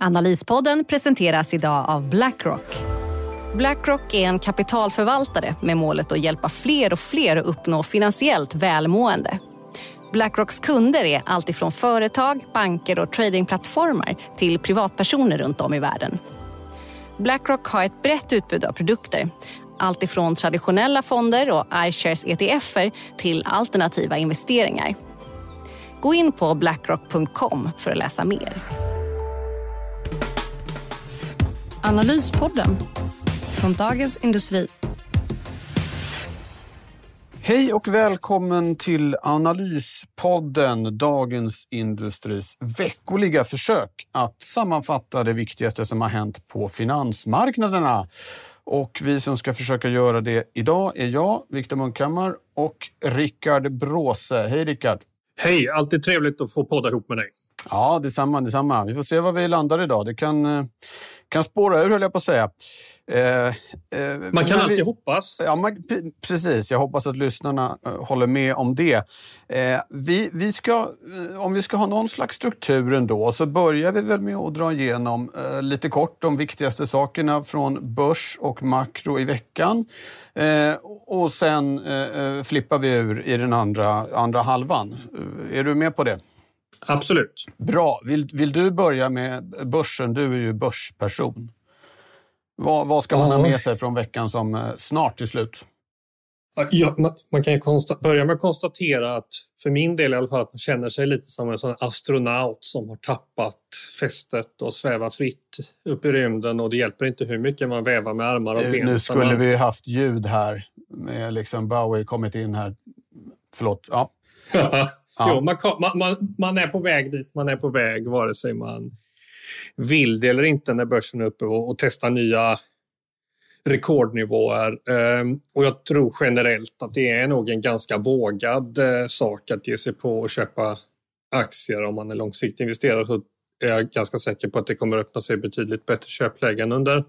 Analyspodden presenteras idag av Blackrock. Blackrock är en kapitalförvaltare med målet att hjälpa fler och fler att uppnå finansiellt välmående. Blackrocks kunder är alltifrån företag, banker och tradingplattformar till privatpersoner runt om i världen. Blackrock har ett brett utbud av produkter. Alltifrån traditionella fonder och iShares ETFer till alternativa investeringar. Gå in på blackrock.com för att läsa mer. Analyspodden från Dagens Industri. Hej och välkommen till Analyspodden, Dagens Industris veckoliga försök att sammanfatta det viktigaste som har hänt på finansmarknaderna. Och vi som ska försöka göra det idag är jag, Viktor Munkhammar och Rickard Bråse. Hej Rickard! Hej! Alltid trevligt att få podda ihop med dig. Ja, detsamma, detsamma. Vi får se var vi landar idag. Det kan, eh, kan spåra ur, höll jag på att säga. Eh, eh, man kan alltid vi, hoppas. Ja, man, precis. Jag hoppas att lyssnarna uh, håller med om det. Eh, vi, vi ska, om vi ska ha någon slags struktur ändå så börjar vi väl med att dra igenom lite kort de viktigaste sakerna från börs och makro i veckan. och sen flippar vi ur i den andra, andra halvan. är du med på det? Absolut. Bra. Vill, vill du börja med börsen? Du är ju börsperson. Vad, vad ska man ha med sig från veckan som eh, snart är slut? Ja, man, man, kan ju börja med att konstatera att för min del i alla fall att man känner sig lite som en sån astronaut som har tappat fästet och svävar fritt upp i rymden och det hjälper inte hur mycket man vävar med armar och ben. Nu skulle man... vi haft ljud här med liksom Bowie kommit in här. Förlåt. Ja ja. Jo, man, man, man, är på väg dit man är på väg vare sig man vill det eller inte när börsen är uppe och, och testar nya rekordnivåer. Ehm, och jag tror generellt att det är nog en ganska vågad eh, sak att ge sig på och köpa aktier om man är långsiktig investerare. Så är jag ganska säker på att det kommer öppna sig betydligt bättre köplägen under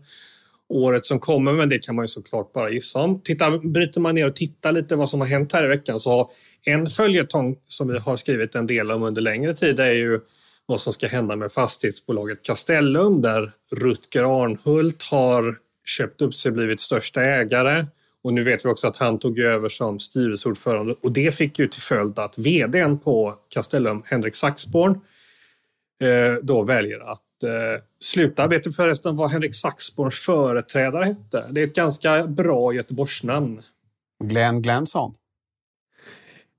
året som kommer, men det kan man ju såklart bara gissa om. Titta, bryter man ner och tittar lite vad som har hänt här i veckan så har en följetong som vi har skrivit en del om under längre tid är ju vad som ska hända med fastighetsbolaget Castellum där Rutger Arnhult har köpt upp sig och blivit största ägare. Och nu vet vi också att han tog över som styrelseordförande och det fick ju till följd att vdn på Castellum, Henrik Saxborn, eh, då väljer att eh, sluta. Vet du förresten vad Henrik Saxborns företrädare hette? Det är ett ganska bra Göteborgsnamn. Glenn Glensson?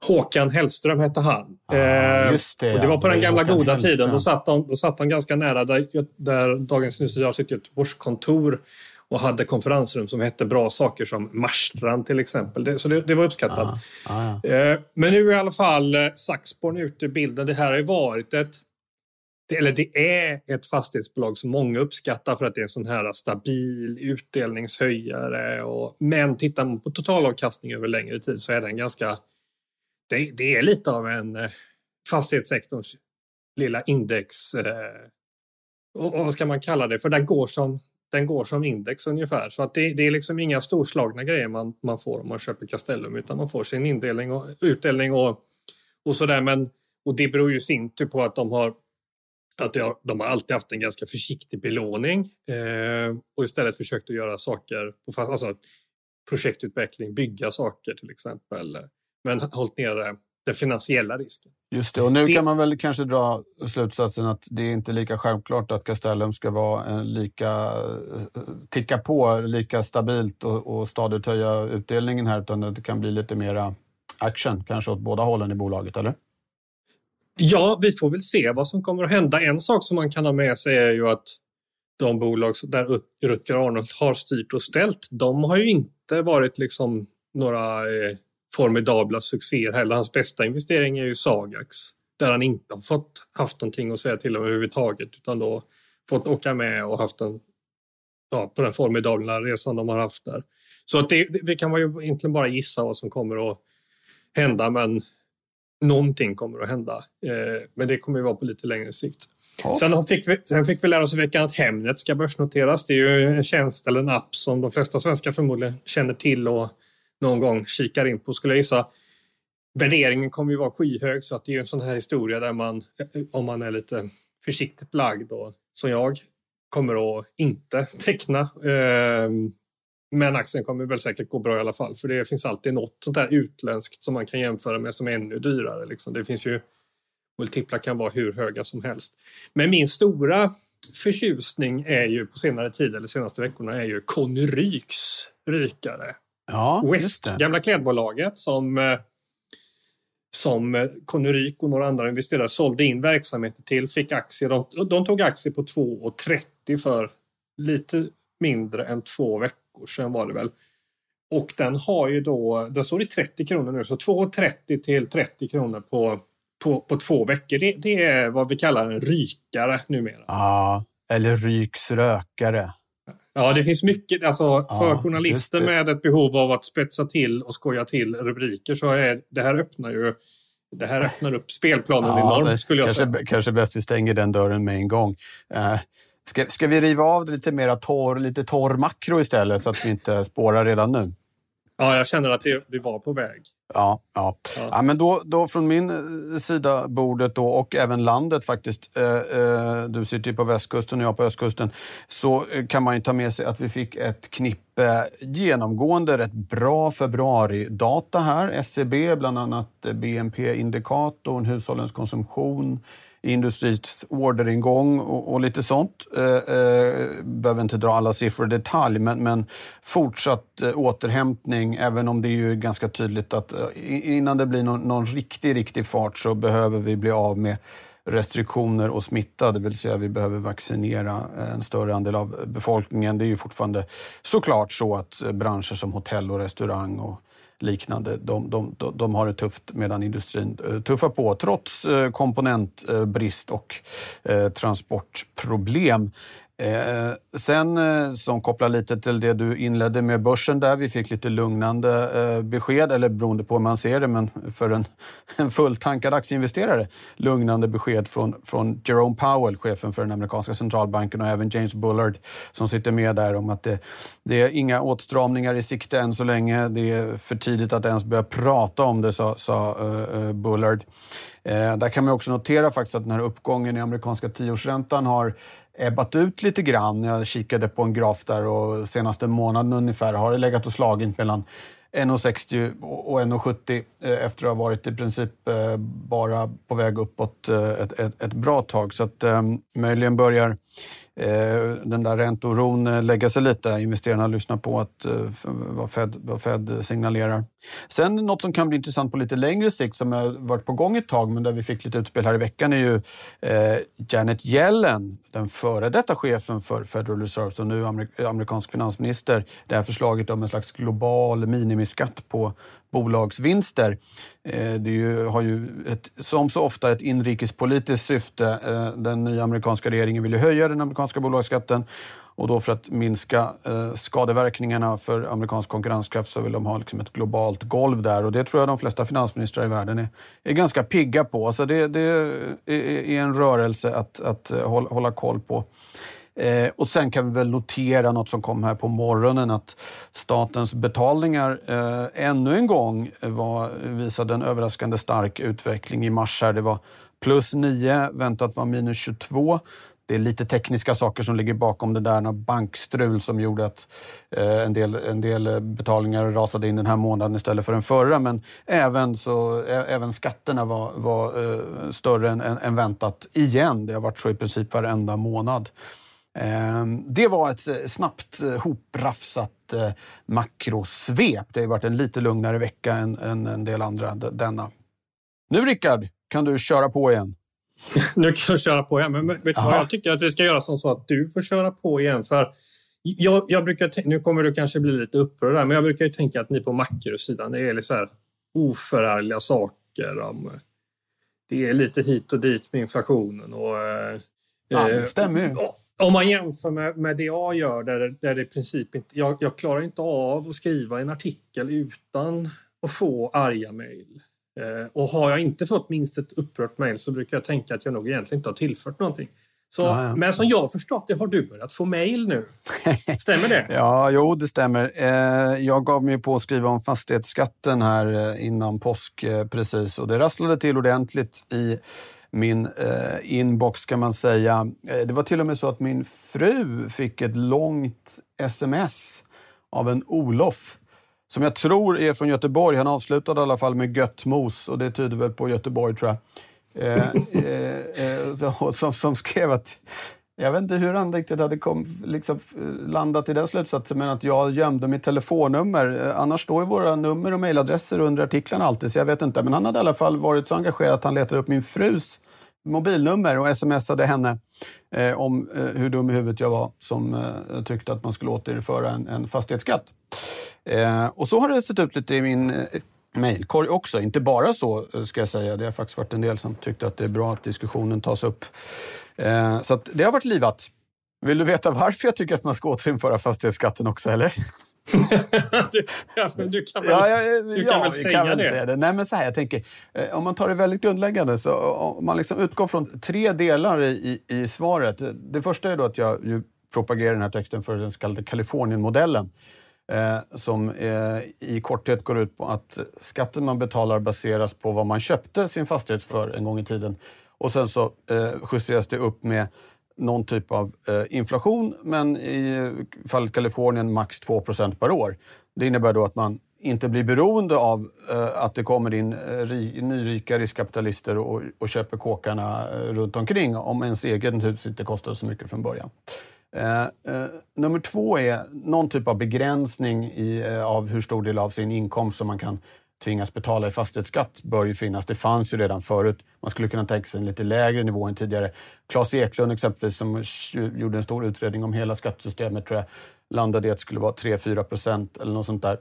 Håkan Hellström hette han. Ah, eh, det, och det var på den gamla goda Hellström. tiden. Då satt, de, då satt de ganska nära där, där Dagens Industri har sitt Göteborgskontor och hade konferensrum som hette bra saker som Marstrand till exempel. Det, så det, det var uppskattat. Ah, ah, ja. eh, men nu är i alla fall eh, Saxborn ute i bilden. Det här har ju varit ett det, eller det är ett fastighetsbolag som många uppskattar för att det är en sån här stabil utdelningshöjare. Och, men tittar man på totalavkastning över längre tid så är den ganska det, det är lite av en eh, fastighetssektorns lilla index. Eh, och, och, vad ska man kalla det? För den går som, den går som index ungefär. Så att det, det är liksom inga storslagna grejer man, man får om man köper Castellum utan man får sin indelning och utdelning och, och sådär. Men, och det beror ju sin tur på att de har att de har, de har alltid haft en ganska försiktig belåning eh, och istället försökt att göra saker på fast, alltså projektutveckling, bygga saker till exempel men hållit nere den finansiella risken. Just det, och nu det... kan man väl kanske dra slutsatsen att det är inte lika självklart att Castellum ska vara lika, ticka på lika stabilt och, och stadigt höja utdelningen här, utan det kan bli lite mera action, kanske åt båda hållen i bolaget, eller? Ja, vi får väl se vad som kommer att hända. En sak som man kan ha med sig är ju att de bolag där Rutger Arnold har styrt och ställt, de har ju inte varit liksom några eh, formidabla succéer heller. Hans bästa investering är ju Sagax där han inte har fått haft någonting att säga till om överhuvudtaget utan då fått åka med och haft en ja, på den formidabla resan de har haft där. Så att det, vi kan ju egentligen bara gissa vad som kommer att hända, men någonting kommer att hända. Eh, men det kommer ju vara på lite längre sikt. Ja. Sen, fick vi, sen fick vi lära oss i veckan att Hemnet ska börsnoteras. Det är ju en tjänst eller en app som de flesta svenskar förmodligen känner till och någon gång kikar in på skulle jag gissa. Värderingen kommer ju vara skyhög så att det är en sån här historia där man, om man är lite försiktigt lagd och som jag, kommer att inte teckna. Men aktien kommer väl säkert gå bra i alla fall för det finns alltid något sånt där utländskt som man kan jämföra med som är ännu dyrare. Liksom. Det finns ju multiplar kan vara hur höga som helst. Men min stora förtjusning är ju på senare tid eller senaste veckorna är ju Conny Ryks rykare. Ja, West, gamla klädbolaget som eh, som Conny Ryk och några andra investerare sålde in verksamheter till, fick aktier. De, de tog aktier på 2,30 för lite mindre än två veckor sedan var det väl. Och den har ju då, den står i 30 kronor nu, så 2,30 till 30 kronor på, på, på två veckor. Det, det, är vad vi kallar en rykare numera. Ja, eller Ryks rökare. Ja, det finns mycket. Alltså, för ja, journalister med ett behov av att spetsa till och skoja till rubriker så är det här öppnar ju det här öppnar upp spelplanen ja, enormt skulle jag kanske, säga. Kanske bäst vi stänger den dörren med en gång. Uh, ska, ska vi riva av det lite mer torr, lite torr makro istället så att vi inte spårar redan nu? Ja, jag känner att det, det var på väg. Ja, ja. ja. ja men då, då från min eh, sida bordet då, och även landet faktiskt, eh, eh, du sitter ju på västkusten och jag på östkusten, så eh, kan man ju ta med sig att vi fick ett knippe genomgående rätt bra februaridata här. SCB, e bland annat BNP-indikatorn, hushållens konsumtion, industris orderingång och, och lite sånt. Eh, eh, behöver inte dra alla siffror i detalj, men, men fortsatt eh, återhämtning, även om det är ju ganska tydligt att eh, innan det blir någon, någon riktig, riktig fart så behöver vi bli av med restriktioner och smitta, det vill säga vi behöver vaccinera eh, en större andel av befolkningen. Det är ju fortfarande såklart så att eh, branscher som hotell och restaurang och liknande, de, de, de, har det tufft medan industrin eh, tuffar på trots eh, komponentbrist och eh, transportproblem. Eh, sen eh, som kopplar lite till det du inledde med börsen där, vi fick lite lugnande eh, besked, eller beroende på hur man ser det, men för en, en fulltankad aktieinvesterare, lugnande besked från, från Jerome Powell, chefen för den amerikanska centralbanken och även James Bullard som sitter med där om att det, det är inga åtstramningar i sikte än så länge. Det är för tidigt att ens börja prata om det, sa, sa uh, Bullard. Eh, där kan man också notera faktiskt att den här uppgången i amerikanska tioårsräntan har ebbat ut lite grann. Jag kikade på en graf där och senaste månaden ungefär har det legat och slagit mellan 1,60 och 1,70 eh, efter att ha varit i princip eh, bara på väg uppåt eh, ett, ett, ett bra tag. Så att möjligen börjar Eh, den där ränteoron eh, lägga sig lite. Investerarna lyssnar på att, eh, vad, Fed, vad Fed signalerar. Sen något som kan bli intressant på lite längre sikt som har varit på gång ett tag men där vi fick lite utspel här i veckan är ju Janet Yellen, den före detta chefen för Federal Reserve och nu amerikansk finansminister. Det här förslaget om en slags global minimiskatt på bolagsvinster. Eh, det ju, har ju ett, som så ofta ett inrikespolitiskt syfte. Eh, den nya amerikanska regeringen vill ju höja den amerikanska bolagsskatten och då för att minska eh, skadeverkningarna för amerikansk konkurrenskraft så vill de ha liksom ett globalt golv där och det tror jag de flesta finansministrar i världen är, är ganska pigga på. Så det, det är, en rörelse att, att hålla koll på. Eh, och sen kan vi väl notera något som kom här på morgonen att statens betalningar eh, ännu en gång var, visade en överraskande stark utveckling i mars. Här. Det var plus 9, väntat var minus 22. Det är lite tekniska saker som ligger bakom det där, bankstrul som gjorde att eh, en, del, en del betalningar rasade in den här månaden istället för den förra. Men även, så, ä, även skatterna var, var eh, större än, än, än, väntat igen. Det har varit så i princip varenda månad. Ehm, det var ett eh, snabbt eh, hoprafsat eh, makrosvep. Det har varit en lite lugnare vecka än, än en del andra denna. Nu Rickard, kan du köra på igen. nu kan jag köra på igen, men vet du vad jag tycker att vi ska göra som så att du får köra på igen. För jag, jag brukar, nu kommer du kanske bli lite upprörd där, men jag brukar ju tänka att ni på makrosidan, är lite så här oförargliga saker. Om, det är lite hit och dit med inflationen och Ja, det stämmer ju. Om man jämför med, med det jag gör, där, där det i princip inte... Jag, jag klarar inte av att skriva en artikel utan att få arga mejl. Eh, och har jag inte fått minst ett upprört mejl så brukar jag tänka att jag nog egentligen inte har tillfört någonting. Så, ja, ja. Men som jag förstått det har du börjat få mejl nu. Stämmer det? ja, jo det stämmer. Eh, jag gav mig på att skriva om fastighetsskatten här eh, innan påsk eh, precis och det rasslade till ordentligt i min eh, inbox kan man säga. Eh, det var till och med så att min fru fick ett långt sms av en Olof som jag tror är från Göteborg. Han avslutade i alla fall med Göttmos och det tyder väl på Göteborg tror jag. Eh, eh, eh, som, som skrev att jag vet inte hur han riktigt hade kom, liksom, landat i den slutsatsen, men att jag gömde mitt telefonnummer. Eh, annars står ju våra nummer och mejladresser under artiklarna alltid, så jag vet inte. Men han hade i alla fall varit så engagerad att han letade upp min frus mobilnummer och smsade henne eh, om eh, hur dum i huvudet jag var som eh, tyckte att man skulle återinföra en, en fastighetsskatt. Eh, och så har det sett ut lite i min eh, mejlkorg också. Inte bara så, ska jag säga. Det har faktiskt varit en del som tyckte att det är bra att diskussionen tas upp. Eh, så det har varit livat. Vill du veta varför jag tycker att man ska återinföra fastighetsskatten också, eller? du, ja, du kan väl, ja, ja, du kan väl säga kan väl det? Säga det. Nej, men så här, jag tänker, eh, om man tar det väldigt grundläggande, så om man liksom utgår från tre delar i, i, i svaret. Det första är då att jag ju propagerar den här texten för den så kallade Kalifornienmodellen eh, som eh, i korthet går ut på att skatten man betalar baseras på vad man köpte sin fastighet för en gång i tiden. Och sen så eh, justeras det upp med någon typ av eh, inflation, men i fallet Kalifornien max 2% per år. Det innebär då att man inte blir beroende av eh, att det kommer in eh, ri, nyrika riskkapitalister och, och köper kåkarna eh, runt omkring om ens egen hus inte kostar så mycket från början. Eh, eh, nummer två är någon typ av begränsning i, eh, av hur stor del av sin inkomst som man kan tvingas betala i fastighetsskatt bör ju finnas. Det fanns ju redan förut. Man skulle kunna tänka sig en lite lägre nivå än tidigare. Claes Eklund exempelvis som gjorde en stor utredning om hela skattesystemet tror jag landade i att det skulle vara 3-4 procent eller något sånt där.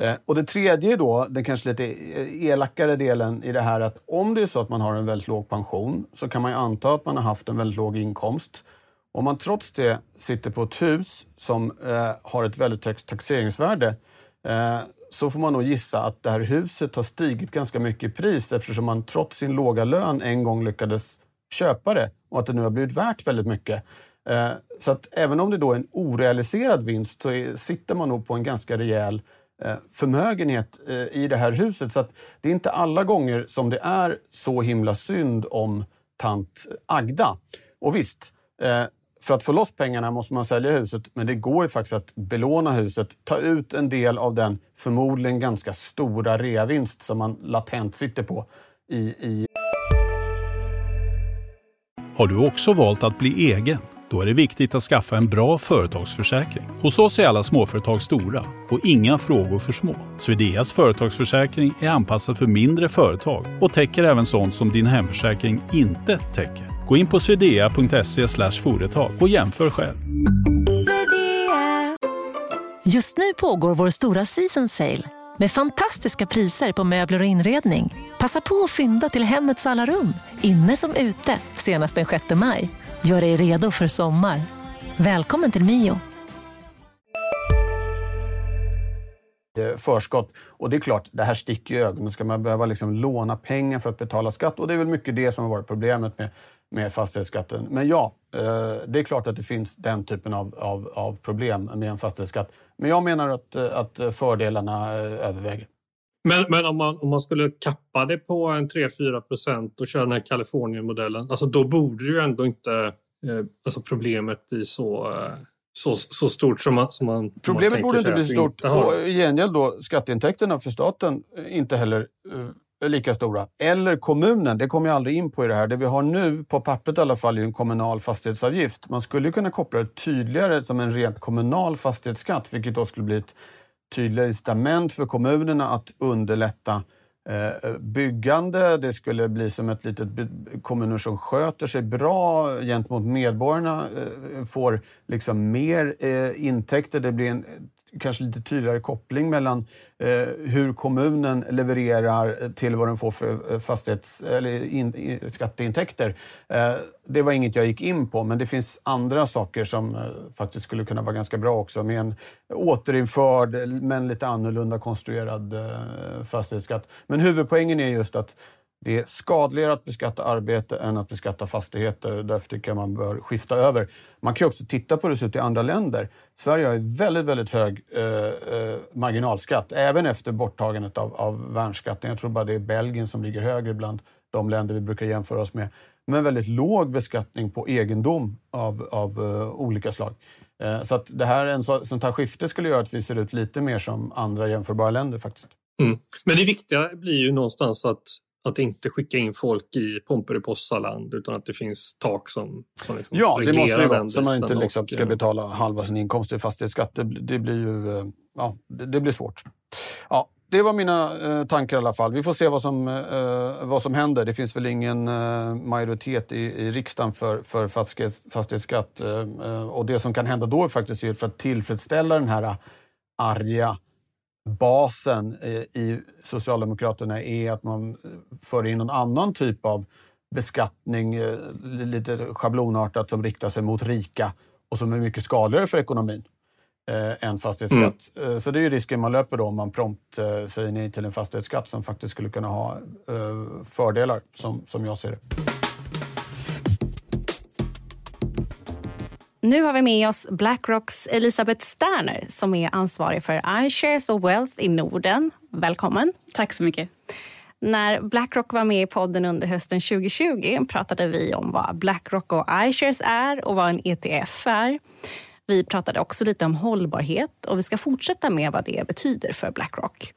Eh, och det tredje då, den kanske lite eh, elakare delen i det här att om det är så att man har en väldigt låg pension så kan man ju anta att man har haft en väldigt låg inkomst. Om man trots det sitter på ett hus som eh, har ett väldigt högt taxeringsvärde eh, så får man nog gissa att det här huset har stigit ganska mycket i pris eftersom man trots sin låga lön en gång lyckades köpa det och att det nu har blivit värt väldigt mycket. Eh, så att även om det då är en orealiserad vinst så är, sitter man nog på en ganska rejäl eh, förmögenhet eh, i det här huset. Så att det är inte alla gånger som det är så himla synd om tant Agda. Och visst, för att få loss pengarna måste man sälja huset, men det går ju faktiskt att belåna huset, ta ut en del av den förmodligen ganska stora reavinst som man latent sitter på i, i... Har du också valt att bli egen? Då är det viktigt att skaffa en bra företagsförsäkring. Hos oss är alla småföretag stora och inga frågor för små. Swedeas företagsförsäkring är anpassad för mindre företag och täcker även sånt som din hemförsäkring inte täcker. Gå in på swedea.se företag och jämför själv. Just nu pågår vår stora season sale med fantastiska priser på möbler och inredning. Passa på att fynda till hemmets alla rum, inne som ute, senast den 6 maj. Gör dig redo för sommar. Välkommen till Mio. förskott. Och det är klart, det här sticker i ögonen. Ska man behöva liksom låna pengar för att betala skatt? Och det är väl mycket det som har varit problemet med med fastighetsskatten. Men ja, eh, det är klart att det finns den typen av, av, av problem med en fastighetsskatt. Men jag menar att, att fördelarna eh, överväger. Men, men om, man, om man skulle kappa det på en 3-4 procent och köra den här Kalifornienmodellen, alltså då borde ju ändå inte eh, alltså problemet bli så, eh, så, så stort som man, som man Problemet man borde inte bli stort och i gengäld då skatteintäkterna för staten inte heller eh, lika stora. Eller kommunen, det kommer jag aldrig in på i det här. Det vi har nu, på pappret i alla fall, är en kommunal fastighetsavgift. Man skulle kunna koppla det tydligare som en rent kommunal fastighetsskatt, vilket då skulle bli ett tydligare incitament för kommunerna att underlätta eh, byggande. Det skulle bli som ett litet kommuner som sköter sig bra gentemot medborgarna, eh, får liksom mer eh, intäkter. Det blir en kanske lite tydligare koppling mellan eh, hur kommunen levererar till vad den får för eh, fastighets eller in, skatteintäkter. Eh, det var inget jag gick in på, men det finns andra saker som eh, faktiskt skulle kunna vara ganska bra också med en återinförd men lite annorlunda konstruerad eh, fastighetsskatt. Men huvudpoängen är just att det är skadligare att beskatta arbete än att beskatta fastigheter. Därför tycker jag man bör skifta över. Man kan också titta på hur det ser ut i andra länder. Sverige har ju väldigt, väldigt hög eh, eh, marginalskatt, även efter borttagandet av, av värnskatten. Jag tror bara det är Belgien som ligger högre bland de länder vi brukar jämföra oss med. Men väldigt låg beskattning på egendom av, av uh, olika slag. Uh, så att det här, en så, sånt här skifte skulle göra att vi ser ut lite mer som andra jämförbara länder faktiskt. Mm. Men det viktiga blir ju någonstans att att inte skicka in folk i Pomperipossaland utan att det finns tak som, som liksom Ja, det måste det vara. Så man inte liksom ska betala halva sin inkomst i fastighetsskatt. Det, det blir ju eh, ja, det, det, blir svårt. Ja, det var mina eh, tankar i alla fall. Vi får se vad som, eh, vad som händer. Det finns väl ingen eh, majoritet i, i riksdagen för, för fastighets, fastighetsskatt. Eh, eh, och det som kan hända då är faktiskt för att tillfredsställa den här arga basen i Socialdemokraterna är att man för in någon annan typ av beskattning, eh, lite schablonartat, som riktar sig mot rika och som är mycket skadligare för ekonomin eh, än fastighetsskatt. Mm. Eh, så det är ju risken man löper då om man prompt eh, säger nej till en fastighetsskatt som faktiskt skulle kunna ha eh, fördelar, som, som jag ser det. Nu har vi med oss Blackrocks Elisabeth Sterner som är ansvarig för iShares och Wealth i Norden. Välkommen. Tack så mycket. När Blackrock var med i podden under hösten 2020 pratade vi om vad Blackrock och iShares är och vad en ETF är. Vi pratade också lite om hållbarhet och vi ska fortsätta med vad det betyder för Blackrock.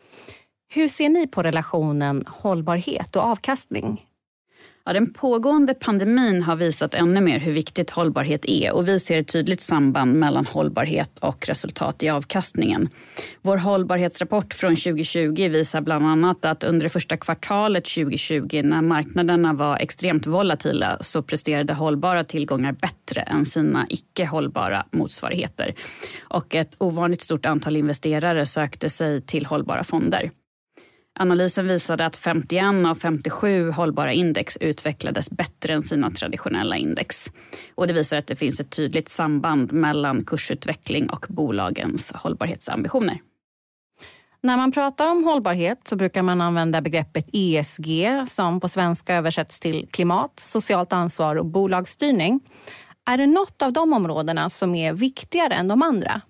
Hur ser ni på relationen hållbarhet och avkastning? Ja, den pågående pandemin har visat ännu mer hur viktigt hållbarhet är och vi ser ett tydligt samband mellan hållbarhet och resultat i avkastningen. Vår hållbarhetsrapport från 2020 visar bland annat att under det första kvartalet 2020 när marknaderna var extremt volatila så presterade hållbara tillgångar bättre än sina icke hållbara motsvarigheter. Och ett ovanligt stort antal investerare sökte sig till hållbara fonder. Analysen visade att 51 av 57 hållbara index utvecklades bättre än sina traditionella index. Och det visar att det finns ett tydligt samband mellan kursutveckling och bolagens hållbarhetsambitioner. När man pratar om hållbarhet så brukar man använda begreppet ESG som på svenska översätts till klimat, socialt ansvar och bolagsstyrning. Är det något av de områdena som är viktigare än de andra?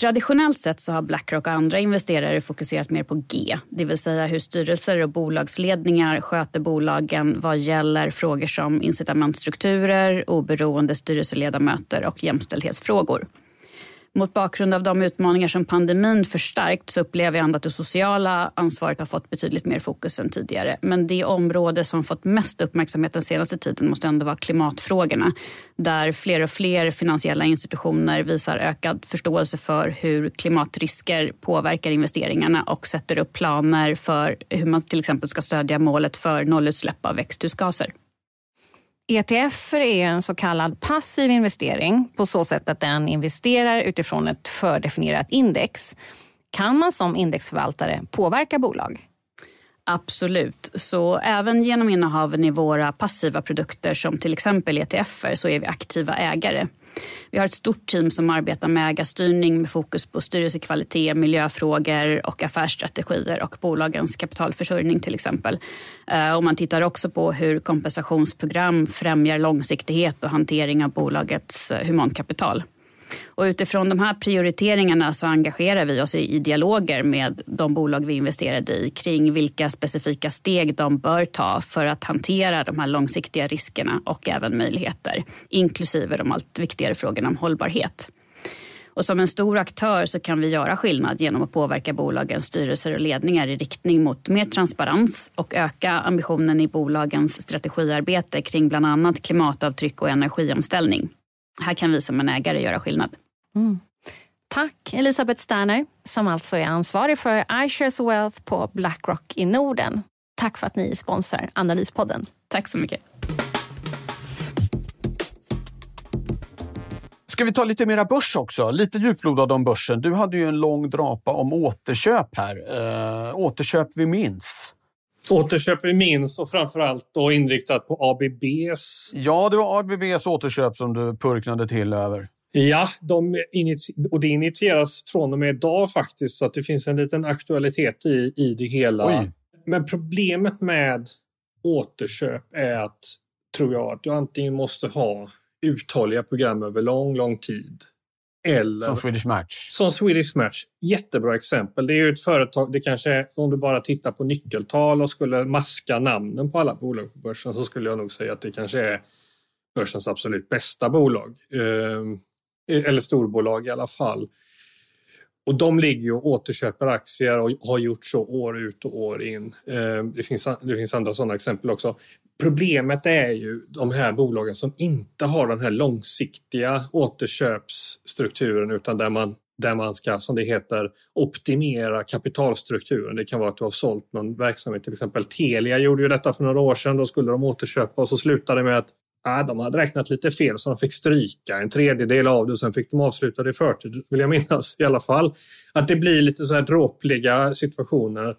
Traditionellt sett så har Blackrock och andra investerare fokuserat mer på G, det vill säga hur styrelser och bolagsledningar sköter bolagen vad gäller frågor som incitamentstrukturer, oberoende styrelseledamöter och jämställdhetsfrågor. Mot bakgrund av de utmaningar som pandemin förstärkt så upplever jag ändå att det sociala ansvaret har fått betydligt mer fokus än tidigare. Men det område som fått mest uppmärksamhet den senaste tiden måste ändå vara klimatfrågorna. Där fler och fler finansiella institutioner visar ökad förståelse för hur klimatrisker påverkar investeringarna och sätter upp planer för hur man till exempel ska stödja målet för nollutsläpp av växthusgaser. ETF är en så kallad passiv investering på så sätt att den investerar utifrån ett fördefinierat index. Kan man som indexförvaltare påverka bolag? Absolut. Så även genom innehaven i våra passiva produkter som till exempel ETFer så är vi aktiva ägare. Vi har ett stort team som arbetar med ägarstyrning med fokus på styrelsekvalitet, miljöfrågor och affärsstrategier och bolagens kapitalförsörjning till exempel. Eh, och man tittar också på hur kompensationsprogram främjar långsiktighet och hantering av bolagets eh, humankapital. Och utifrån de här prioriteringarna så engagerar vi oss i, i dialoger med de bolag vi investerade i kring vilka specifika steg de bör ta för att hantera de här långsiktiga riskerna och även möjligheter, inklusive de allt viktigare frågorna om hållbarhet. Och som en stor aktör så kan vi göra skillnad genom att påverka bolagens styrelser och ledningar i riktning mot mer transparens och öka ambitionen i bolagens strategiarbete kring bland annat klimatavtryck och energiomställning. Här kan vi som en ägare göra skillnad. Mm. Tack Elisabeth Sterner som alltså är ansvarig för iShares Wealth på Blackrock i Norden. Tack för att ni sponsrar Analyspodden. Tack så mycket. Ska vi ta lite mera börs också? Lite djuplodad om börsen. Du hade ju en lång drapa om återköp här. Uh, återköp vi minns. Återköp vi minns och framförallt då inriktat på ABBs. Ja, det var ABBs återköp som du purknade till över. Ja, de och det initieras från och med idag faktiskt så att det finns en liten aktualitet i, i det hela. Oj. Men problemet med återköp är att, tror jag, att du antingen måste ha uthålliga program över lång, lång tid. Eller, som Swedish Match. Som Swedish Match. Jättebra exempel. Det är ju ett företag, det kanske är, om du bara tittar på nyckeltal och skulle maska namnen på alla bolag på börsen så skulle jag nog säga att det kanske är börsens absolut bästa bolag. Eh, eller storbolag i alla fall. Och de ligger ju och återköper aktier och har gjort så år ut och år in. Eh, det finns, det finns andra sådana exempel också. Problemet är ju de här bolagen som inte har den här långsiktiga återköpsstrukturen utan där man, där man ska, som det heter, optimera kapitalstrukturen. Det kan vara att du har sålt någon verksamhet, till exempel Telia gjorde ju detta för några år sedan. Då skulle de återköpa och så slutade det med att äh, de hade räknat lite fel så de fick stryka en tredjedel av det och sen fick de avsluta det i förtid, vill jag minnas i alla fall. Att det blir lite så här dråpliga situationer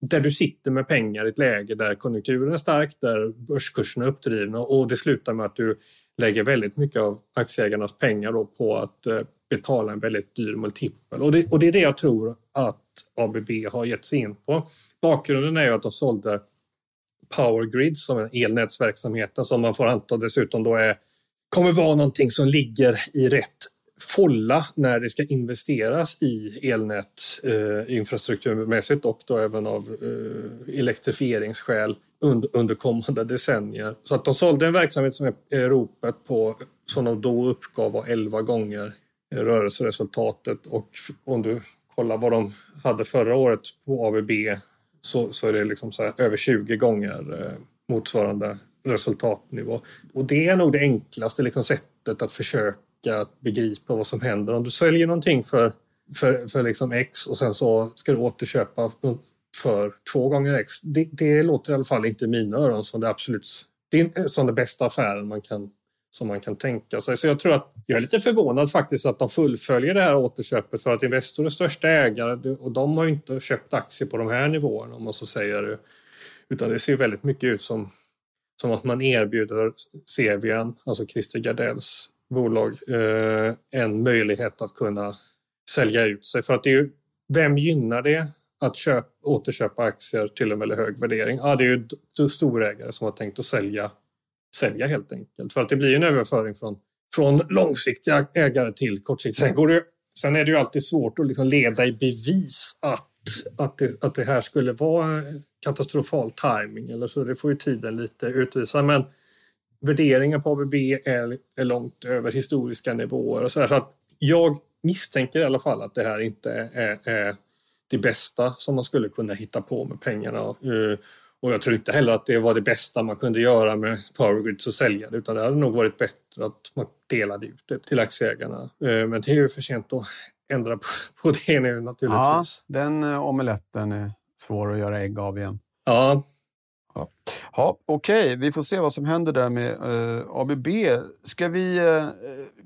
där du sitter med pengar i ett läge där konjunkturen är stark, där börskurserna är uppdrivna och det slutar med att du lägger väldigt mycket av aktieägarnas pengar då på att eh, betala en väldigt dyr multipel. Och det, och det är det jag tror att ABB har gett sig in på. Bakgrunden är ju att de sålde Powergrid som är elnätsverksamheten som man får anta dessutom då är, kommer vara någonting som ligger i rätt folla när det ska investeras i elnät eh, infrastrukturmässigt och då även av eh, elektrifieringsskäl under, under kommande decennier. Så att de sålde en verksamhet som är ropet på, som de då uppgav var 11 gånger eh, rörelseresultatet och om du kollar vad de hade förra året på ABB så, så är det liksom så över 20 gånger eh, motsvarande resultatnivå. Och det är nog det enklaste liksom sättet att försöka att begripa vad som händer. Om du säljer någonting för, för, för liksom X och sen så ska du återköpa för två gånger X. Det, det låter i alla fall inte i mina öron som det absolut det är som den bästa affären man kan, som man kan tänka sig. Så jag tror att jag är lite förvånad faktiskt att de fullföljer det här återköpet för att Investor är största ägare och de har inte köpt aktier på de här nivåerna om man så säger. Utan det ser väldigt mycket ut som, som att man erbjuder Cevian, alltså Christer Gardells bolag eh, en möjlighet att kunna sälja ut sig. För att det är ju, vem gynnar det att köp, återköpa aktier till en väldigt hög värdering? Ja, det är ju storägare som har tänkt att sälja, sälja helt enkelt. För att det blir en överföring från, från långsiktiga ägare till kortsiktiga. Sen, går det, sen är det ju alltid svårt att liksom leda i bevis att, att, det, att det här skulle vara katastrofal timing eller så. Det får ju tiden lite utvisa. Men värderingen på ABB är, är långt över historiska nivåer. Och så, där. så att jag misstänker i alla fall att det här inte är, är det bästa som man skulle kunna hitta på med pengarna. Eh, och jag tror inte heller att det var det bästa man kunde göra med Powergrids och sälja det utan det hade nog varit bättre att man delade ut det till aktieägarna. Eh, men det är ju för sent att ändra på det nu naturligtvis. Ja, den eh, omeletten är svår att göra ägg av igen. Ja, Ja, ja Okej, okay. vi får se vad som händer där med uh, eh, ABB. Ska vi uh,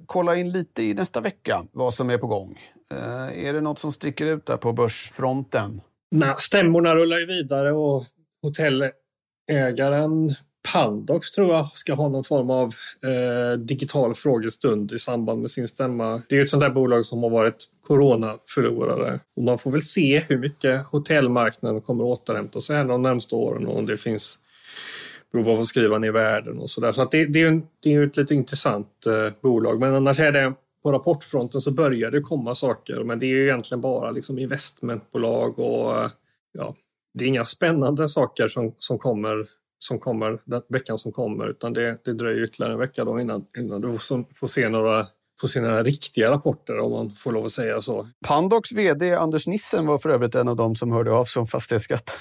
kolla in lite i nästa vecka vad som är på gång? Uh, är det något som sticker ut där på börsfronten? Nej, stämmorna rullar ju vidare och hotellägaren Pandox tror jag ska ha någon form av eh, digital frågestund i samband med sin stämma. Det är ju ett sånt där bolag som har varit coronaförlorare. Och man får väl se hur mycket hotellmarknaden kommer att återhämta sig de närmaste åren och om det finns behov av att skriva ner värden och sådär. Så att det, det, är, det är ett lite intressant eh, bolag. Men annars är det på rapportfronten så börjar det komma saker men det är ju egentligen bara liksom investmentbolag och eh, ja, det är inga spännande saker som, som kommer som kommer den veckan som kommer utan det, det dröjer ytterligare en vecka då innan, innan du får, får se några få se några riktiga rapporter om man får lov att säga så. Pandox VD Anders Nissen var för övrigt en av dem som hörde av sig om fastighetsskatten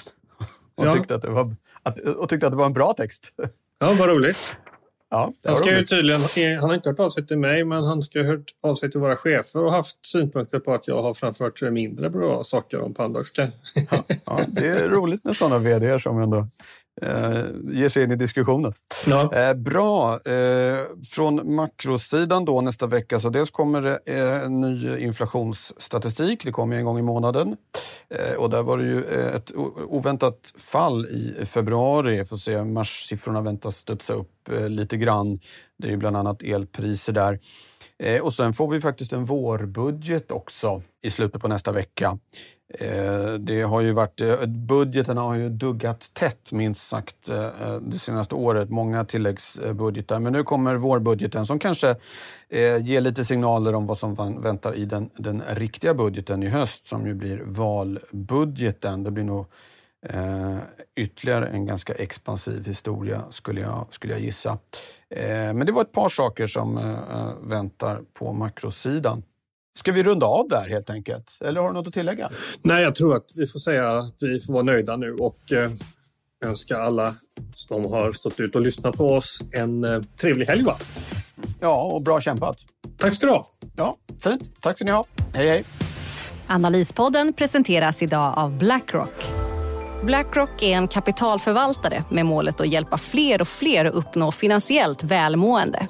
och, ja. tyckte, att det var, att, och tyckte att det var en bra text. Ja, vad roligt. Ja, han, ska ju tydligen, han har inte hört av sig till mig, men han ska ha hört av sig till våra chefer och haft synpunkter på att jag har framfört mindre bra saker om Pandox. Ja, ja, det är roligt med sådana vd som ändå eh, ger sig in i diskussionen. Ja. Eh, bra. Eh, från makrosidan då nästa vecka, så dels kommer det eh, en ny inflationsstatistik. Det kommer en gång i månaden. Eh, och där var det ju eh, ett oväntat fall i februari. Får se, marssiffrorna väntas studsa upp lite grann. Det är ju bland annat elpriser där. Och sen får vi faktiskt en vårbudget också i slutet på nästa vecka. Eh, det har ju varit, eh, budgeten har ju duggat tätt minst sagt eh, det senaste året. Många tilläggsbudgetar. Men nu kommer vårbudgeten som kanske ger lite signaler om vad som väntar i den, den riktiga budgeten i höst som ju blir valbudgeten. Det blir nog eh, ytterligare en ganska expansiv historia skulle jag, skulle jag gissa. Eh, men det var ett par saker som eh, väntar på makrosidan. Ska vi runda av där helt enkelt? Eller har du något att tillägga? Nej, jag tror att vi får säga att vi får vara nöjda nu och eh, önska alla som har stått ut och lyssnat på oss en eh, trevlig helg. Va? Ja, och bra kämpat. Tack ska du ha. Ja, fint. Tack ska ni ha. Hej, hej. Analyspodden presenteras idag av Blackrock. Blackrock är en kapitalförvaltare med målet att hjälpa fler och fler att uppnå finansiellt välmående.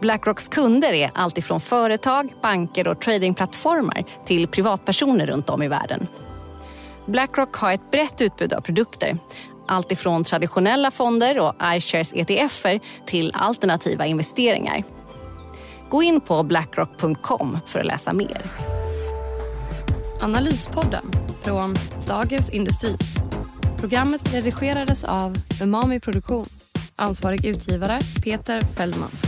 Blackrocks kunder är alltifrån företag, banker och tradingplattformar till privatpersoner runt om i världen. Blackrock har ett brett utbud av produkter. Alltifrån traditionella fonder och iShares ETFer till alternativa investeringar. Gå in på blackrock.com för att läsa mer. Analyspodden från Dagens Industri. Programmet redigerades av Umami Produktion. Ansvarig utgivare Peter Fellman.